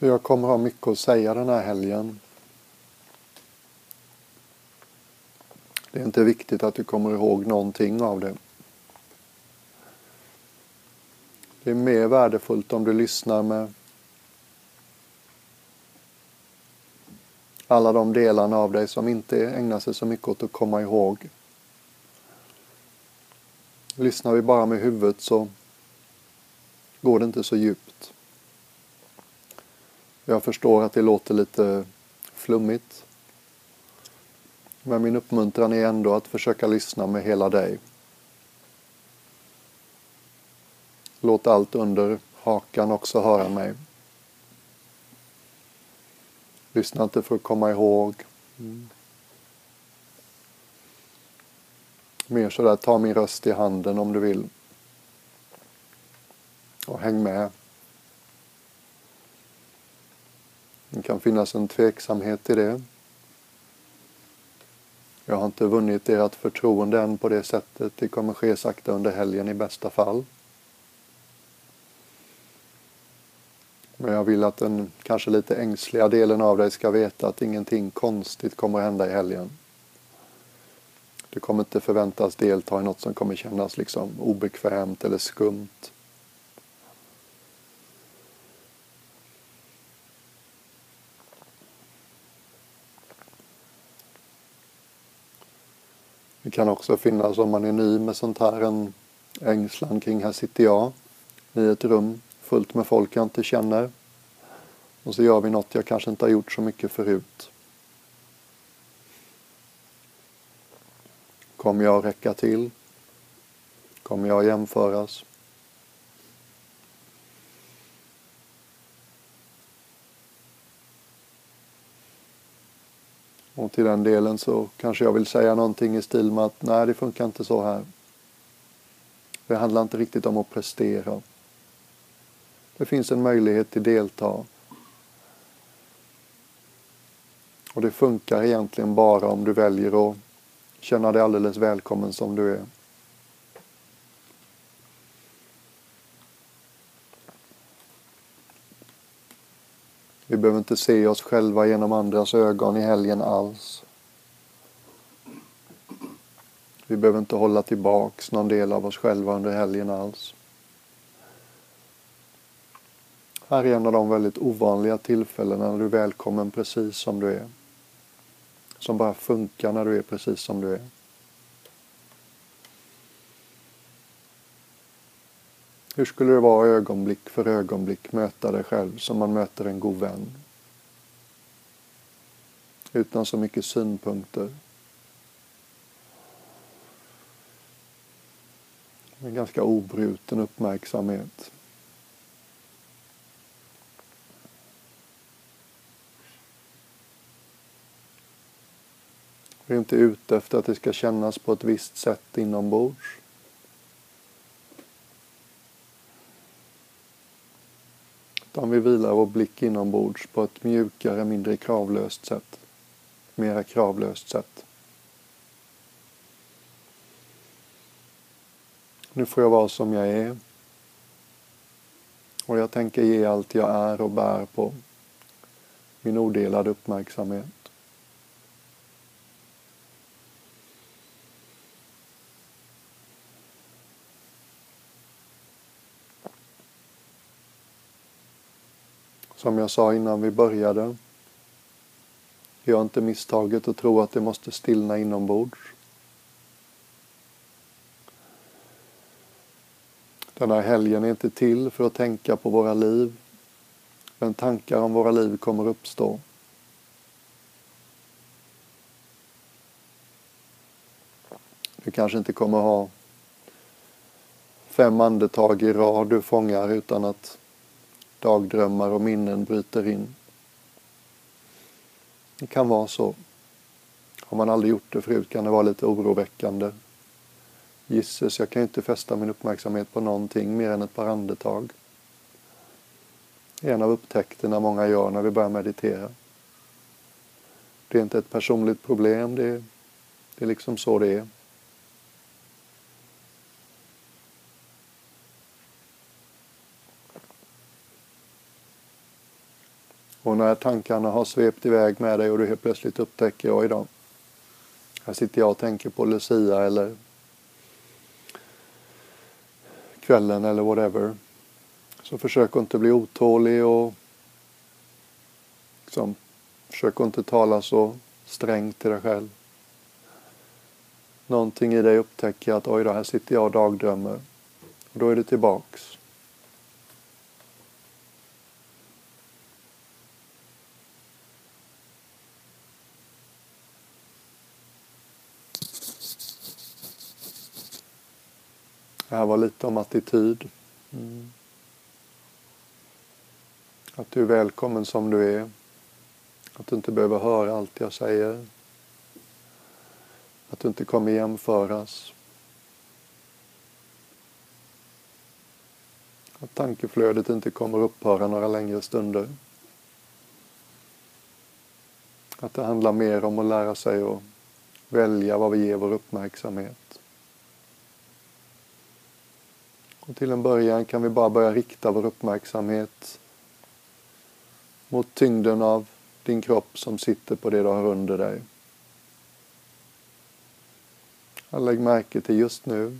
Så jag kommer ha mycket att säga den här helgen. Det är inte viktigt att du kommer ihåg någonting av det. Det är mer värdefullt om du lyssnar med alla de delarna av dig som inte ägnar sig så mycket åt att komma ihåg. Lyssnar vi bara med huvudet så går det inte så djupt. Jag förstår att det låter lite flummigt. Men min uppmuntran är ändå att försöka lyssna med hela dig. Låt allt under hakan också höra mig. Lyssna inte för att komma ihåg. Mm. Mer sådär, ta min röst i handen om du vill. Och häng med. Det kan finnas en tveksamhet i det. Jag har inte vunnit ert förtroende än på det sättet. Det kommer ske sakta under helgen i bästa fall. Men jag vill att den kanske lite ängsliga delen av dig ska veta att ingenting konstigt kommer att hända i helgen. Du kommer inte förväntas delta i något som kommer kännas liksom obekvämt eller skumt. Det kan också finnas, om man är ny med sånt här, en ängslan kring här sitter jag i ett rum fullt med folk jag inte känner. Och så gör vi något jag kanske inte har gjort så mycket förut. Kommer jag räcka till? Kommer jag jämföras? Och till den delen så kanske jag vill säga någonting i stil med att nej, det funkar inte så här. Det handlar inte riktigt om att prestera. Det finns en möjlighet till delta. Och det funkar egentligen bara om du väljer att känna dig alldeles välkommen som du är. Behöver inte se oss själva genom andras ögon i helgen alls. Vi behöver inte hålla tillbaks någon del av oss själva under helgen alls. Här är en av de väldigt ovanliga tillfällena när du är välkommen precis som du är. Som bara funkar när du är precis som du är. Hur skulle det vara ögonblick för ögonblick möta dig själv som man möter en god vän? Utan så mycket synpunkter. Med ganska obruten uppmärksamhet. Vi är inte ute efter att det ska kännas på ett visst sätt inombords. Utan vi vilar vår blick inombords på ett mjukare, mindre kravlöst sätt. Mera kravlöst sätt. Nu får jag vara som jag är. Och jag tänker ge allt jag är och bär på min odelade uppmärksamhet. Som jag sa innan vi började. Gör inte misstaget att tro att det måste stillna inombords. Den här helgen är inte till för att tänka på våra liv. Men tankar om våra liv kommer uppstå. Du kanske inte kommer ha fem andetag i rad du fångar utan att dagdrömmar och minnen bryter in. Det kan vara så. Har man aldrig gjort det förut kan det vara lite oroväckande. Gisses, jag kan inte fästa min uppmärksamhet på någonting mer än ett par andetag. En av upptäckterna många gör när vi börjar meditera. Det är inte ett personligt problem, det är, det är liksom så det är. När tankarna har svept iväg med dig och du helt plötsligt upptäcker, oj då, här sitter jag och tänker på Lucia eller kvällen eller whatever. Så försök inte bli otålig och liksom, försök inte tala så strängt till dig själv. Någonting i dig upptäcker att oj då, här sitter jag och dagdrömmer. Och då är det tillbaks. Det här var lite om attityd. Mm. Att du är välkommen som du är. Att du inte behöver höra allt jag säger. Att du inte kommer jämföras. Att tankeflödet inte kommer upphöra några längre stunder. Att det handlar mer om att lära sig att välja vad vi ger vår uppmärksamhet. Och till en början kan vi bara börja rikta vår uppmärksamhet mot tyngden av din kropp som sitter på det du har under dig. Lägg märke till just nu.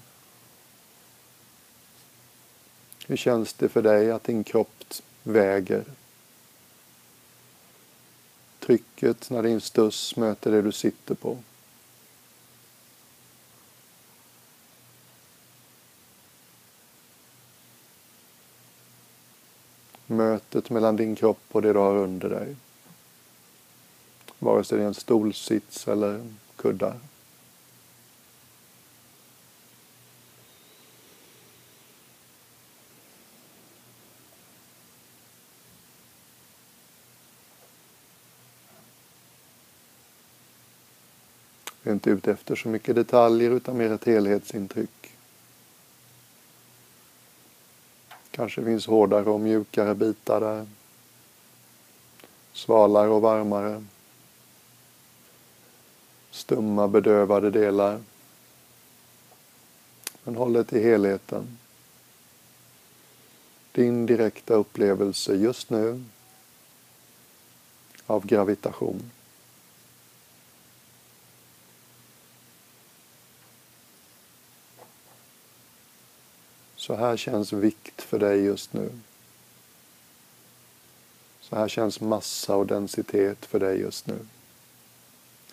Hur känns det för dig att din kropp väger? Trycket när din stuss möter det du sitter på. Mötet mellan din kropp och det du har under dig. Vare sig det är en stolsits eller kuddar. Vi är inte ute efter så mycket detaljer utan mer ett helhetsintryck. Kanske finns hårdare och mjukare bitar där. Svalare och varmare. Stumma bedövade delar. Men håll det till helheten. Din direkta upplevelse just nu av gravitation. Så här känns vikt för dig just nu. Så här känns massa och densitet för dig just nu.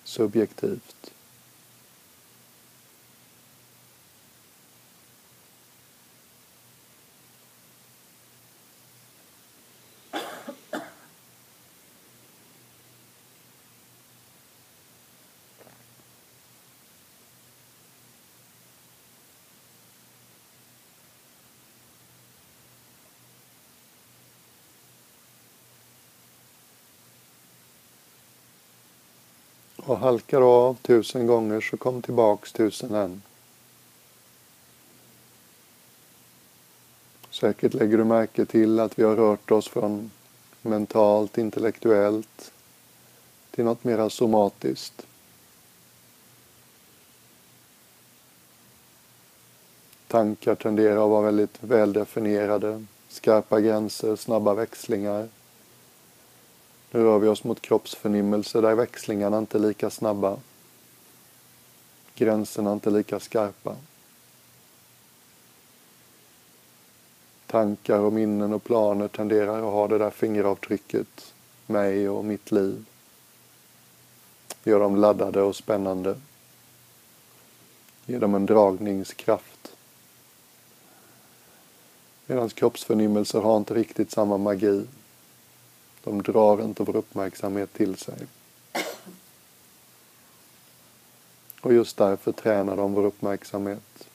Subjektivt. Och halkar av tusen gånger så kom tillbaks tusen än. Säkert lägger du märke till att vi har rört oss från mentalt, intellektuellt till något mera somatiskt. Tankar tenderar att vara väldigt väldefinierade, skarpa gränser, snabba växlingar. Nu rör vi oss mot kroppsförnimmelse där växlingarna inte är lika snabba. Gränserna inte lika skarpa. Tankar och minnen och planer tenderar att ha det där fingeravtrycket, mig och mitt liv. Gör dem laddade och spännande. Ger dem en dragningskraft. Medan kroppsförnimmelser har inte riktigt samma magi. De drar inte vår uppmärksamhet till sig. Och just därför tränar de vår uppmärksamhet.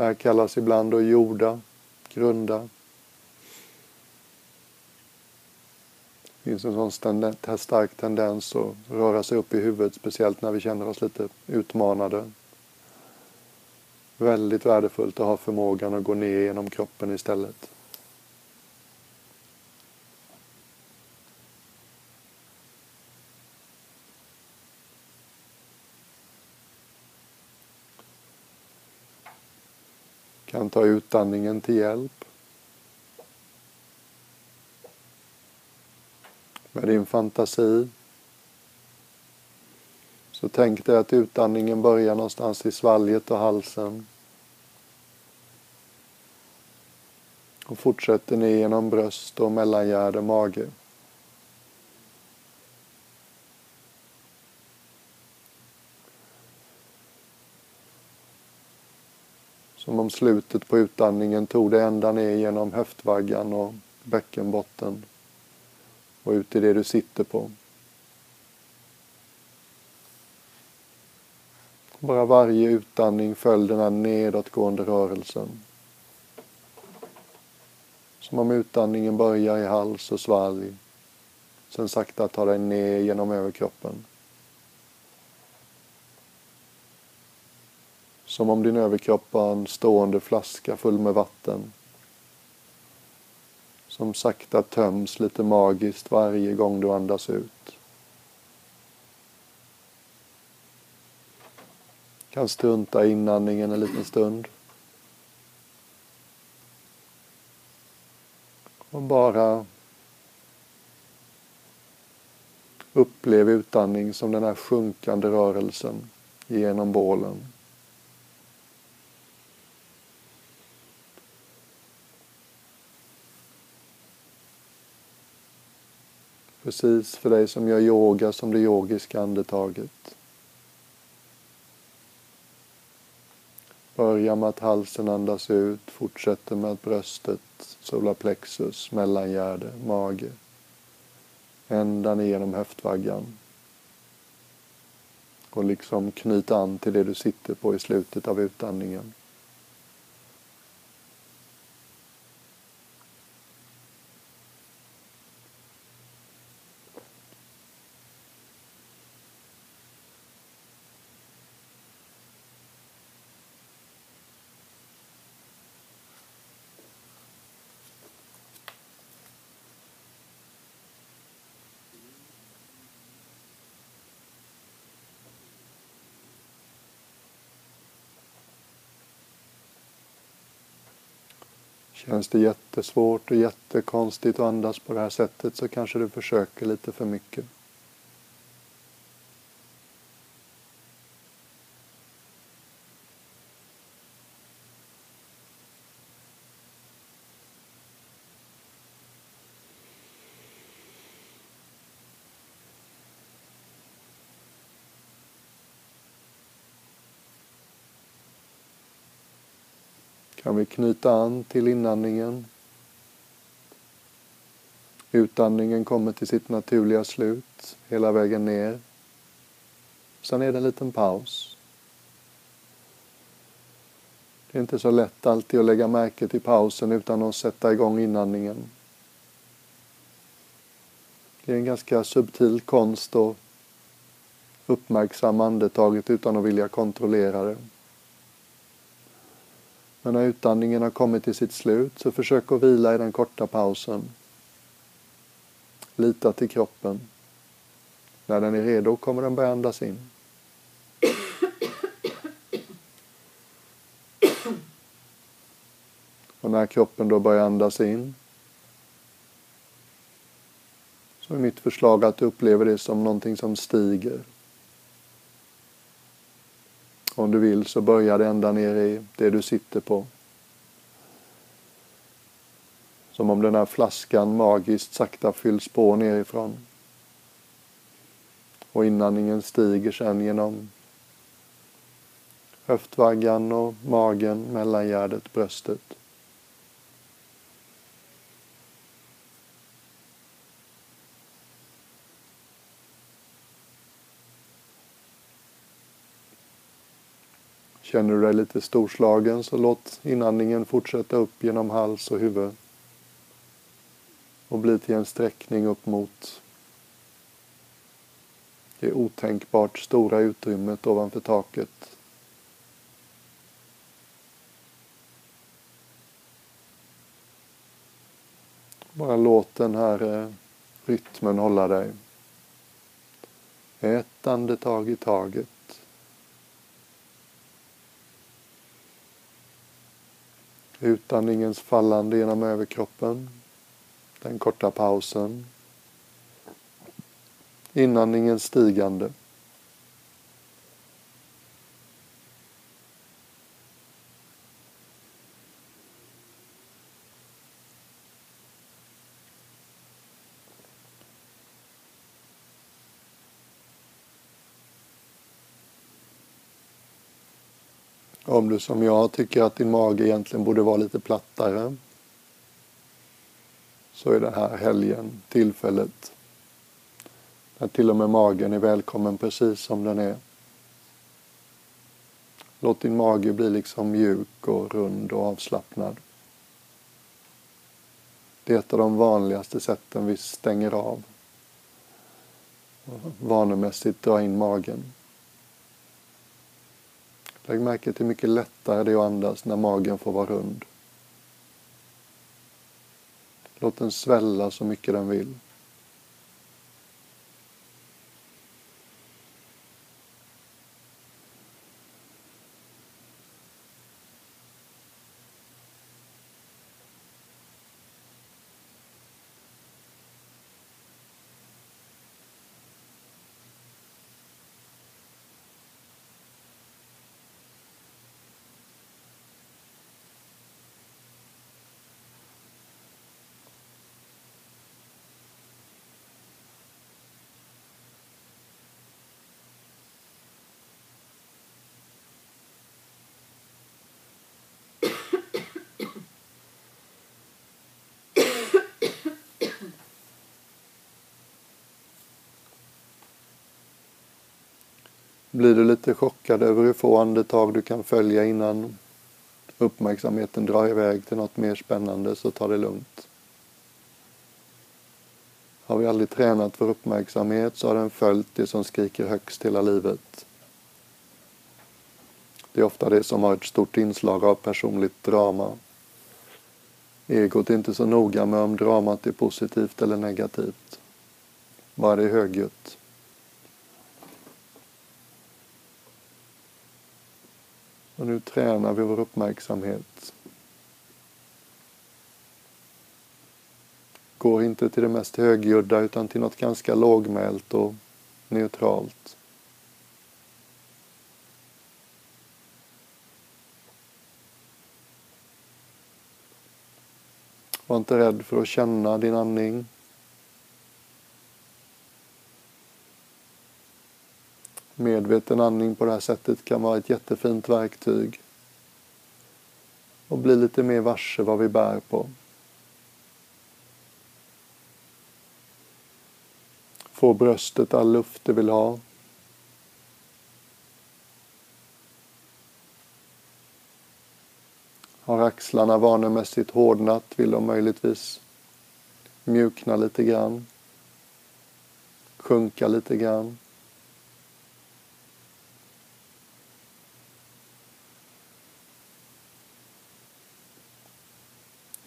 Det här kallas ibland då jorda, grunda. Det finns en sån stark tendens att röra sig upp i huvudet, speciellt när vi känner oss lite utmanade. Väldigt värdefullt att ha förmågan att gå ner genom kroppen istället. Kan ta utandningen till hjälp. Med din fantasi. Så tänk dig att utandningen börjar någonstans i svalget och halsen. Och fortsätter ner genom bröst och mellangärde, mage. Som om slutet på utandningen tog det ända ner genom höftvaggan och bäckenbotten och ut i det du sitter på. Bara varje utandning följ den här nedåtgående rörelsen. Som om utandningen börjar i hals och svalg. Sen sakta tar dig ner genom överkroppen. Som om din överkropp var en stående flaska full med vatten. Som sakta töms lite magiskt varje gång du andas ut. Kan strunta i inandningen en liten stund. Och bara upplev utandning som den här sjunkande rörelsen genom bålen. Precis för dig som gör yoga som det yogiska andetaget. Börja med att halsen andas ut, fortsätter med att bröstet, solarplexus, mellangärde, mage. Ända ner genom höftvaggan. Och liksom knyta an till det du sitter på i slutet av utandningen. Känns det jättesvårt och jättekonstigt att andas på det här sättet så kanske du försöker lite för mycket. Kan vi knyta an till inandningen. Utandningen kommer till sitt naturliga slut hela vägen ner. Sen är det en liten paus. Det är inte så lätt alltid att lägga märke till pausen utan att sätta igång inandningen. Det är en ganska subtil konst att uppmärksamma andetaget utan att vilja kontrollera det. Men när utandningen har kommit till sitt slut så försök att vila i den korta pausen. Lita till kroppen. När den är redo kommer den börja andas in. Och när kroppen då börjar andas in så är mitt förslag att du upplever det som någonting som stiger. Om du vill så börjar det ända ner i det du sitter på. Som om den här flaskan magiskt sakta fylls på nerifrån. Och inandningen stiger sen genom höftvaggan och magen, mellangärdet, bröstet. Känner du dig lite storslagen så låt inandningen fortsätta upp genom hals och huvud. och bli till en sträckning upp mot det otänkbart stora utrymmet ovanför taket. Bara låt den här eh, rytmen hålla dig. Ett andetag i taget. Utandningens fallande genom överkroppen. Den korta pausen. Inandningens stigande. Om du som jag tycker att din mage egentligen borde vara lite plattare så är det här helgen tillfället när till och med magen är välkommen precis som den är. Låt din mage bli liksom mjuk och rund och avslappnad. Det är ett av de vanligaste sätten vi stänger av. Vanemässigt drar in magen. Lägg märke till hur mycket lättare det är att andas när magen får vara rund. Låt den svälla så mycket den vill. Blir du lite chockad över hur få andetag du kan följa innan uppmärksamheten drar iväg till något mer spännande så ta det lugnt. Har vi aldrig tränat för uppmärksamhet så har den följt det som skriker högst hela livet. Det är ofta det som har ett stort inslag av personligt drama. Egot är inte så noga med om dramat är positivt eller negativt. Bara det är högljutt. Och nu tränar vi vår uppmärksamhet. Går inte till det mest högljudda utan till något ganska lågmält och neutralt. Var inte rädd för att känna din andning. Medveten andning på det här sättet kan vara ett jättefint verktyg. Och bli lite mer varse vad vi bär på. Få bröstet all luft det vill ha. Har axlarna vanemässigt hårdnat vill de möjligtvis mjukna lite grann. Sjunka lite grann.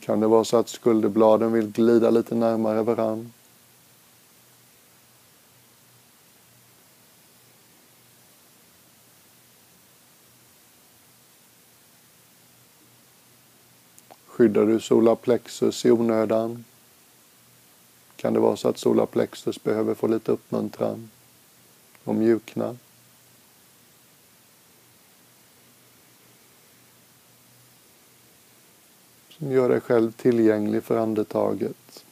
Kan det vara så att skulderbladen vill glida lite närmare varann? Skyddar du solarplexus i onödan? Kan det vara så att solarplexus behöver få lite uppmuntran och mjukna? Gör dig själv tillgänglig för andetaget.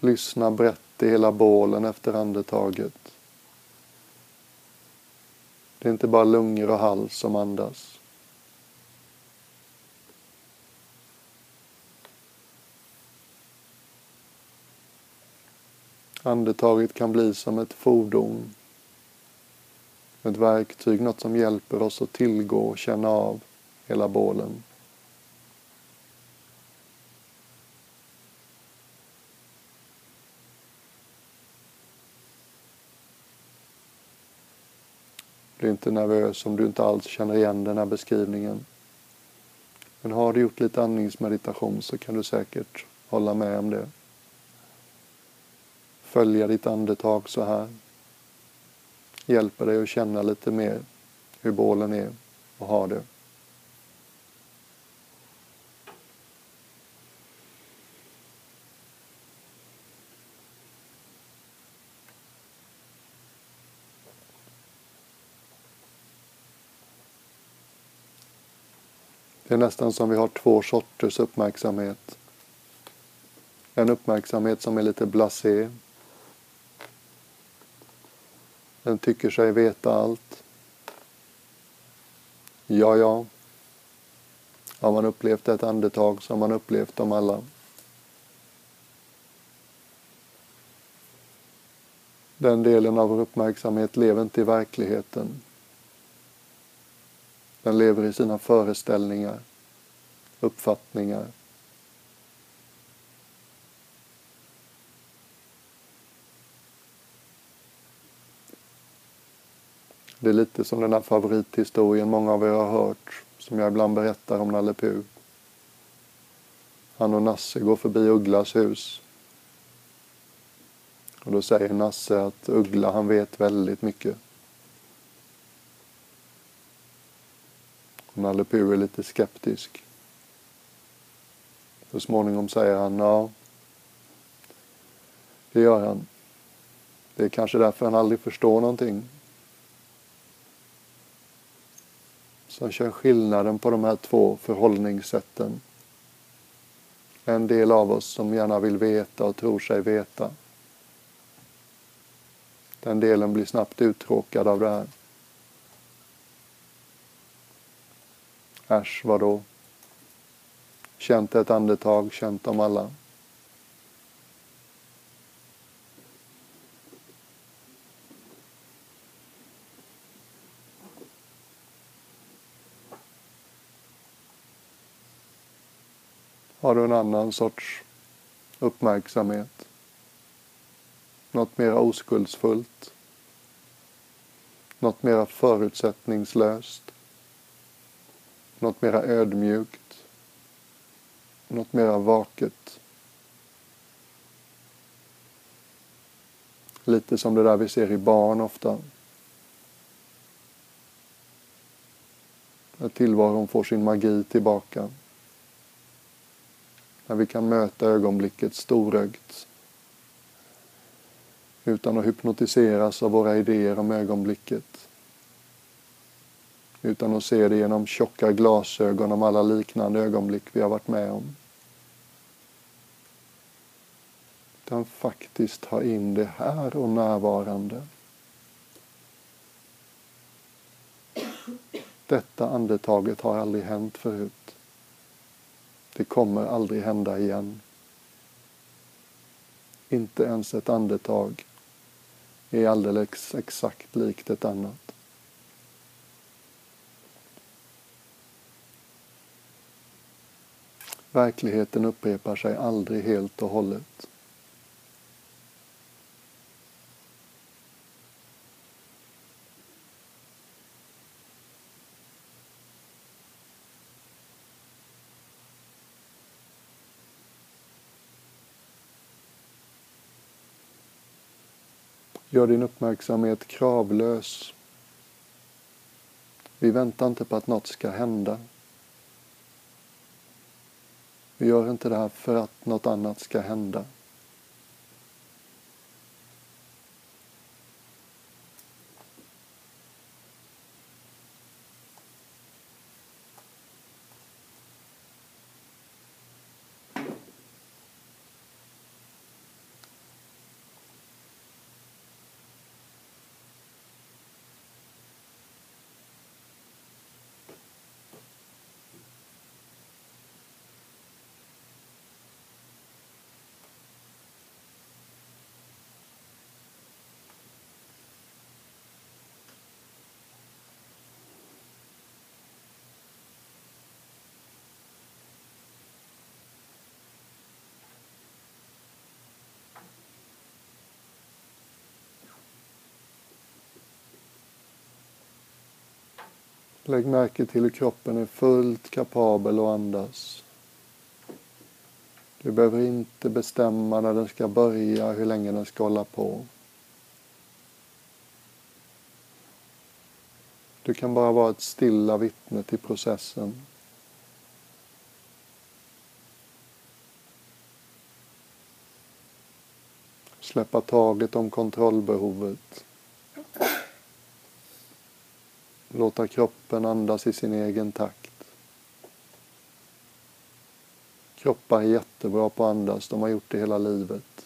Lyssna brett i hela bålen efter andetaget. Det är inte bara lungor och hals som andas. Andetaget kan bli som ett fordon ett verktyg, något som hjälper oss att tillgå och känna av hela bålen. Bli inte nervös om du inte alls känner igen den här beskrivningen. Men har du gjort lite andningsmeditation så kan du säkert hålla med om det. Följa ditt andetag så här. Hjälper dig att känna lite mer hur bålen är och har det. Det är nästan som vi har två sorters uppmärksamhet. En uppmärksamhet som är lite blasé. Den tycker sig veta allt. Ja, ja. Har man upplevt ett andetag så har man upplevt dem alla. Den delen av vår uppmärksamhet lever inte i verkligheten. Den lever i sina föreställningar, uppfattningar. Det är lite som den där favorithistorien många av er har hört, som jag ibland berättar om Nalle Puh. Han och Nasse går förbi Ugglas hus. Och då säger Nasse att Uggla, han vet väldigt mycket. Nalle Puh är lite skeptisk. Så småningom säger han ja. Det gör han. Det är kanske därför han aldrig förstår någonting. Som kör skillnaden på de här två förhållningssätten. En del av oss som gärna vill veta och tror sig veta. Den delen blir snabbt uttråkad av det här. Äsch, vadå? Känt ett andetag, känt dem alla. Har du en annan sorts uppmärksamhet? Något mer oskuldsfullt? Något mer förutsättningslöst? något mera ödmjukt, något mera vaket. Lite som det där vi ser i barn ofta. När tillvaron får sin magi tillbaka. När vi kan möta ögonblicket storögt. Utan att hypnotiseras av våra idéer om ögonblicket utan att se det genom tjocka glasögon om alla liknande ögonblick vi har varit med om. Utan faktiskt ha in det här och närvarande. Detta andetaget har aldrig hänt förut. Det kommer aldrig hända igen. Inte ens ett andetag är alldeles exakt likt ett annat. Verkligheten upprepar sig aldrig helt och hållet. Gör din uppmärksamhet kravlös. Vi väntar inte på att något ska hända. Vi gör inte det här för att något annat ska hända. Lägg märke till hur kroppen är fullt kapabel att andas. Du behöver inte bestämma när den ska börja, hur länge den ska hålla på. Du kan bara vara ett stilla vittne till processen. Släppa taget om kontrollbehovet. Låta kroppen andas i sin egen takt. Kroppar är jättebra på att andas, de har gjort det hela livet.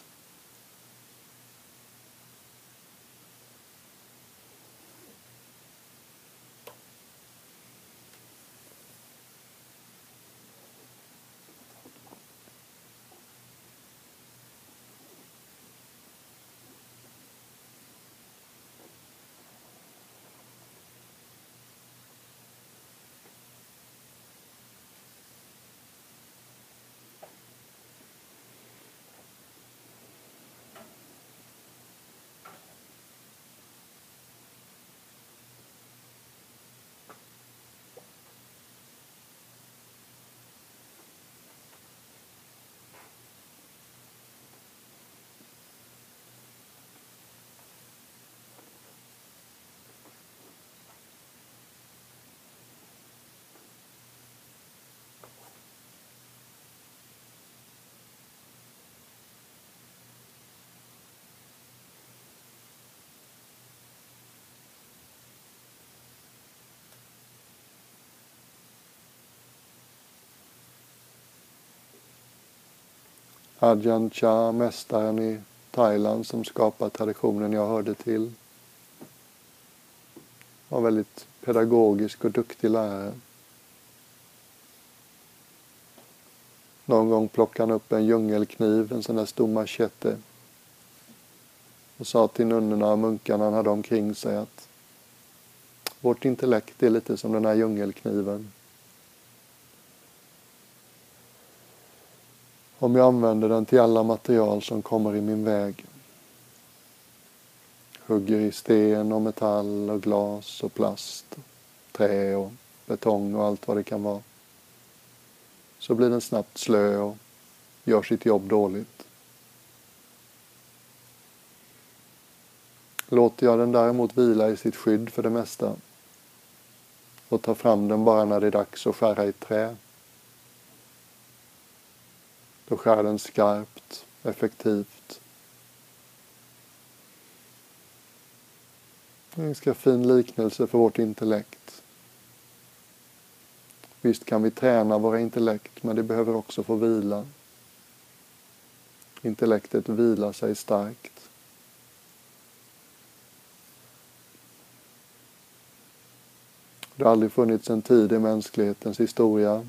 Ajahn Chah, mästaren i Thailand som skapar traditionen jag hörde till. Var väldigt pedagogisk och duktig lärare. Någon gång plockade han upp en djungelkniv, en sån där stor machete och sa till nunnorna och munkarna han hade omkring sig att vårt intellekt är lite som den här djungelkniven. Om jag använder den till alla material som kommer i min väg. Hugger i sten och metall och glas och plast, trä och betong och allt vad det kan vara. Så blir den snabbt slö och gör sitt jobb dåligt. Låter jag den däremot vila i sitt skydd för det mesta och tar fram den bara när det är dags att skära i trä då skär den skarpt, effektivt. En ganska fin liknelse för vårt intellekt. Visst kan vi träna våra intellekt, men det behöver också få vila. Intellektet vilar sig starkt. Det har aldrig funnits en tid i mänsklighetens historia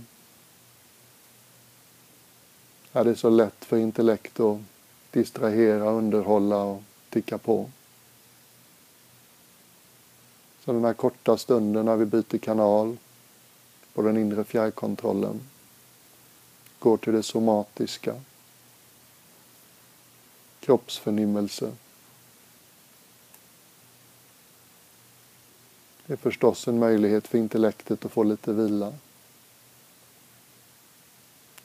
är det så lätt för intellekt att distrahera, underhålla och ticka på. Så den här korta stunden när vi byter kanal på den inre fjärrkontrollen går till det somatiska. Kroppsförnimmelse. Det är förstås en möjlighet för intellektet att få lite vila.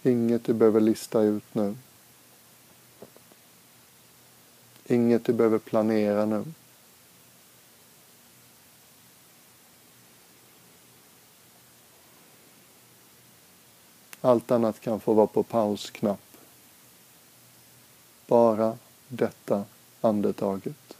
Inget du behöver lista ut nu. Inget du behöver planera nu. Allt annat kan få vara på pausknapp. Bara detta andetaget.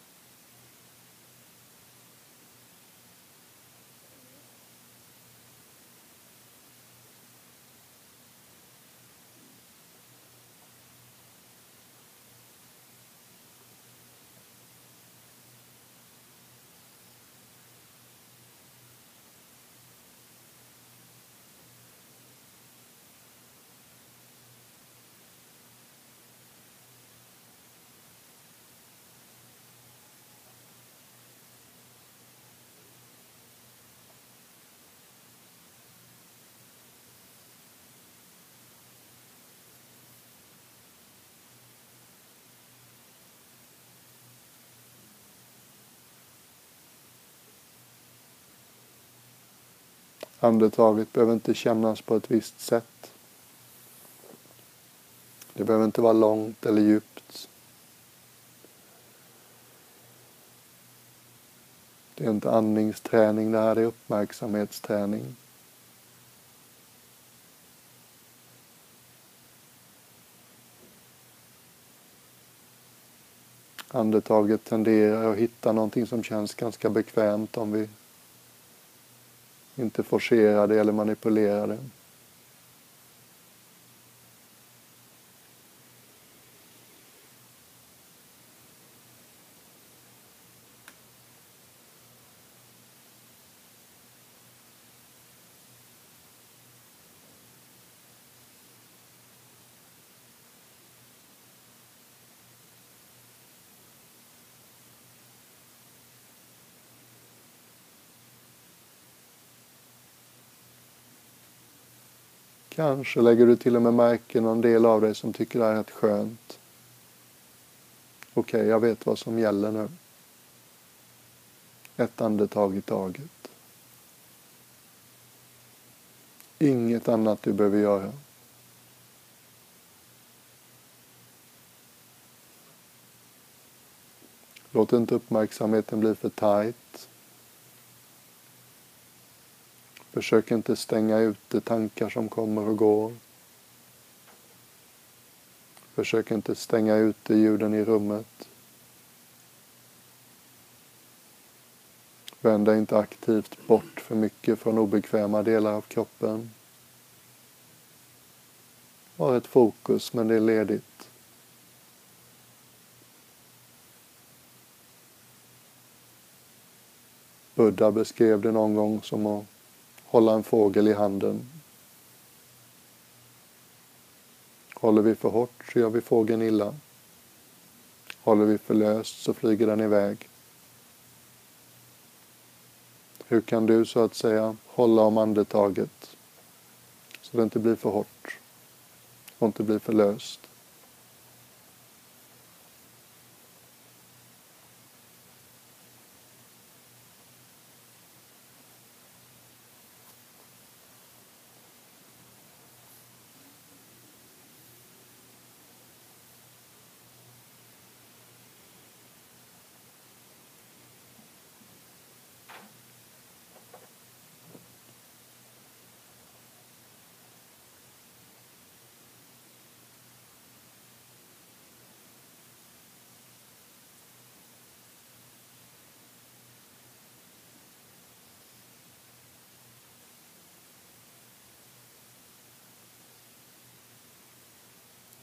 Andetaget behöver inte kännas på ett visst sätt. Det behöver inte vara långt eller djupt. Det är inte andningsträning det här, det är uppmärksamhetsträning. Andetaget tenderar att hitta någonting som känns ganska bekvämt om vi inte forcerade det eller manipulerade. det. Kanske lägger du till och med märke någon del av dig som tycker det här är rätt skönt. Okej, okay, jag vet vad som gäller nu. Ett andetag i taget. Inget annat du behöver göra. Låt inte uppmärksamheten bli för tajt. Försök inte stänga ute tankar som kommer och går. Försök inte stänga ute ljuden i rummet. Vänd dig inte aktivt bort för mycket från obekväma delar av kroppen. Har ett fokus, men det är ledigt. Buddha beskrev det någon gång som att hålla en fågel i handen. Håller vi för hårt så gör vi fågeln illa. Håller vi för löst så flyger den iväg. Hur kan du så att säga hålla om andetaget så det inte blir för hårt och inte blir för löst?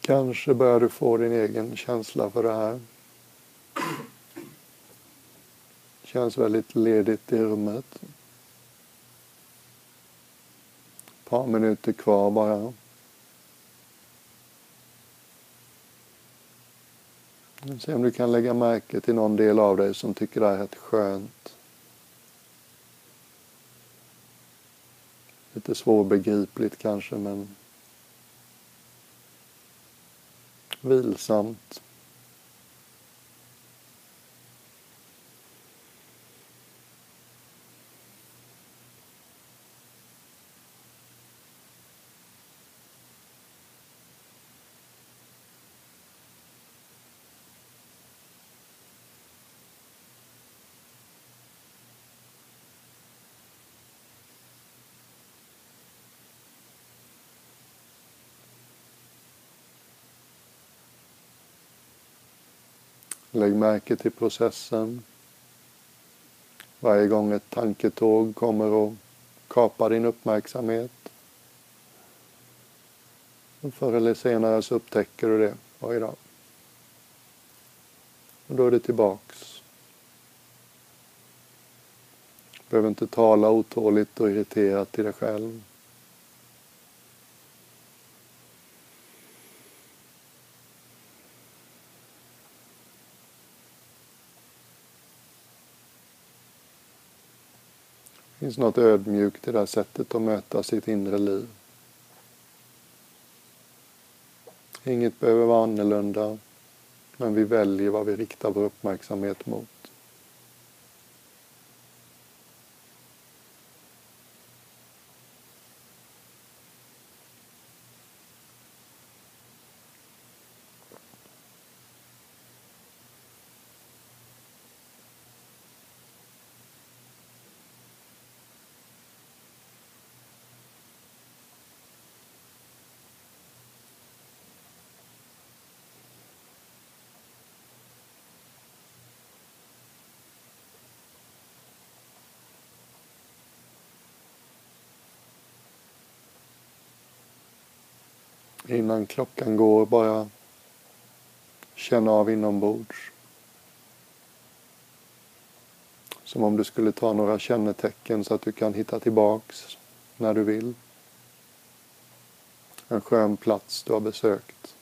Kanske börjar du få din egen känsla för det här. Känns väldigt ledigt i rummet. Ett par minuter kvar bara. Se om du kan lägga märke till någon del av dig som tycker det här är skönt. Lite svårbegripligt kanske men vilsamt. Lägg märke till processen. Varje gång ett tanketåg kommer och kapar din uppmärksamhet. förr eller senare så upptäcker du det. Oj då. Och då är det tillbaks. Du behöver inte tala otåligt och irriterat till dig själv. Finns något ödmjukt i det här sättet att möta sitt inre liv. Inget behöver vara annorlunda, men vi väljer vad vi riktar vår uppmärksamhet mot. Innan klockan går, bara känna av inombords. Som om du skulle ta några kännetecken så att du kan hitta tillbaks när du vill. En skön plats du har besökt.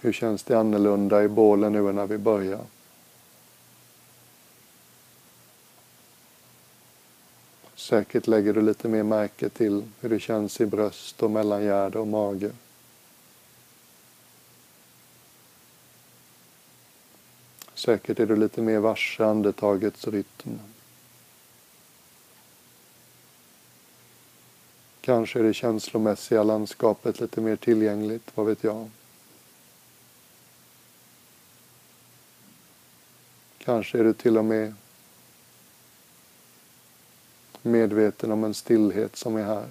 Hur känns det annorlunda i bålen nu än när vi börjar? Säkert lägger du lite mer märke till hur det känns i bröst och mellangärde och mage. Säkert är du lite mer varse andetagets rytm. Kanske är det känslomässiga landskapet lite mer tillgängligt, vad vet jag. Kanske är du till och med medveten om en stillhet som är här.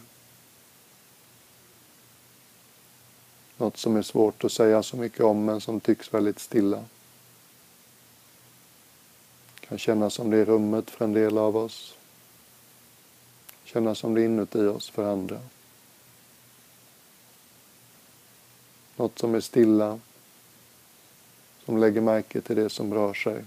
Något som är svårt att säga så mycket om men som tycks väldigt stilla. Kan kännas som det är rummet för en del av oss. Kännas som det är inuti oss för andra. Något som är stilla, som lägger märke till det som rör sig.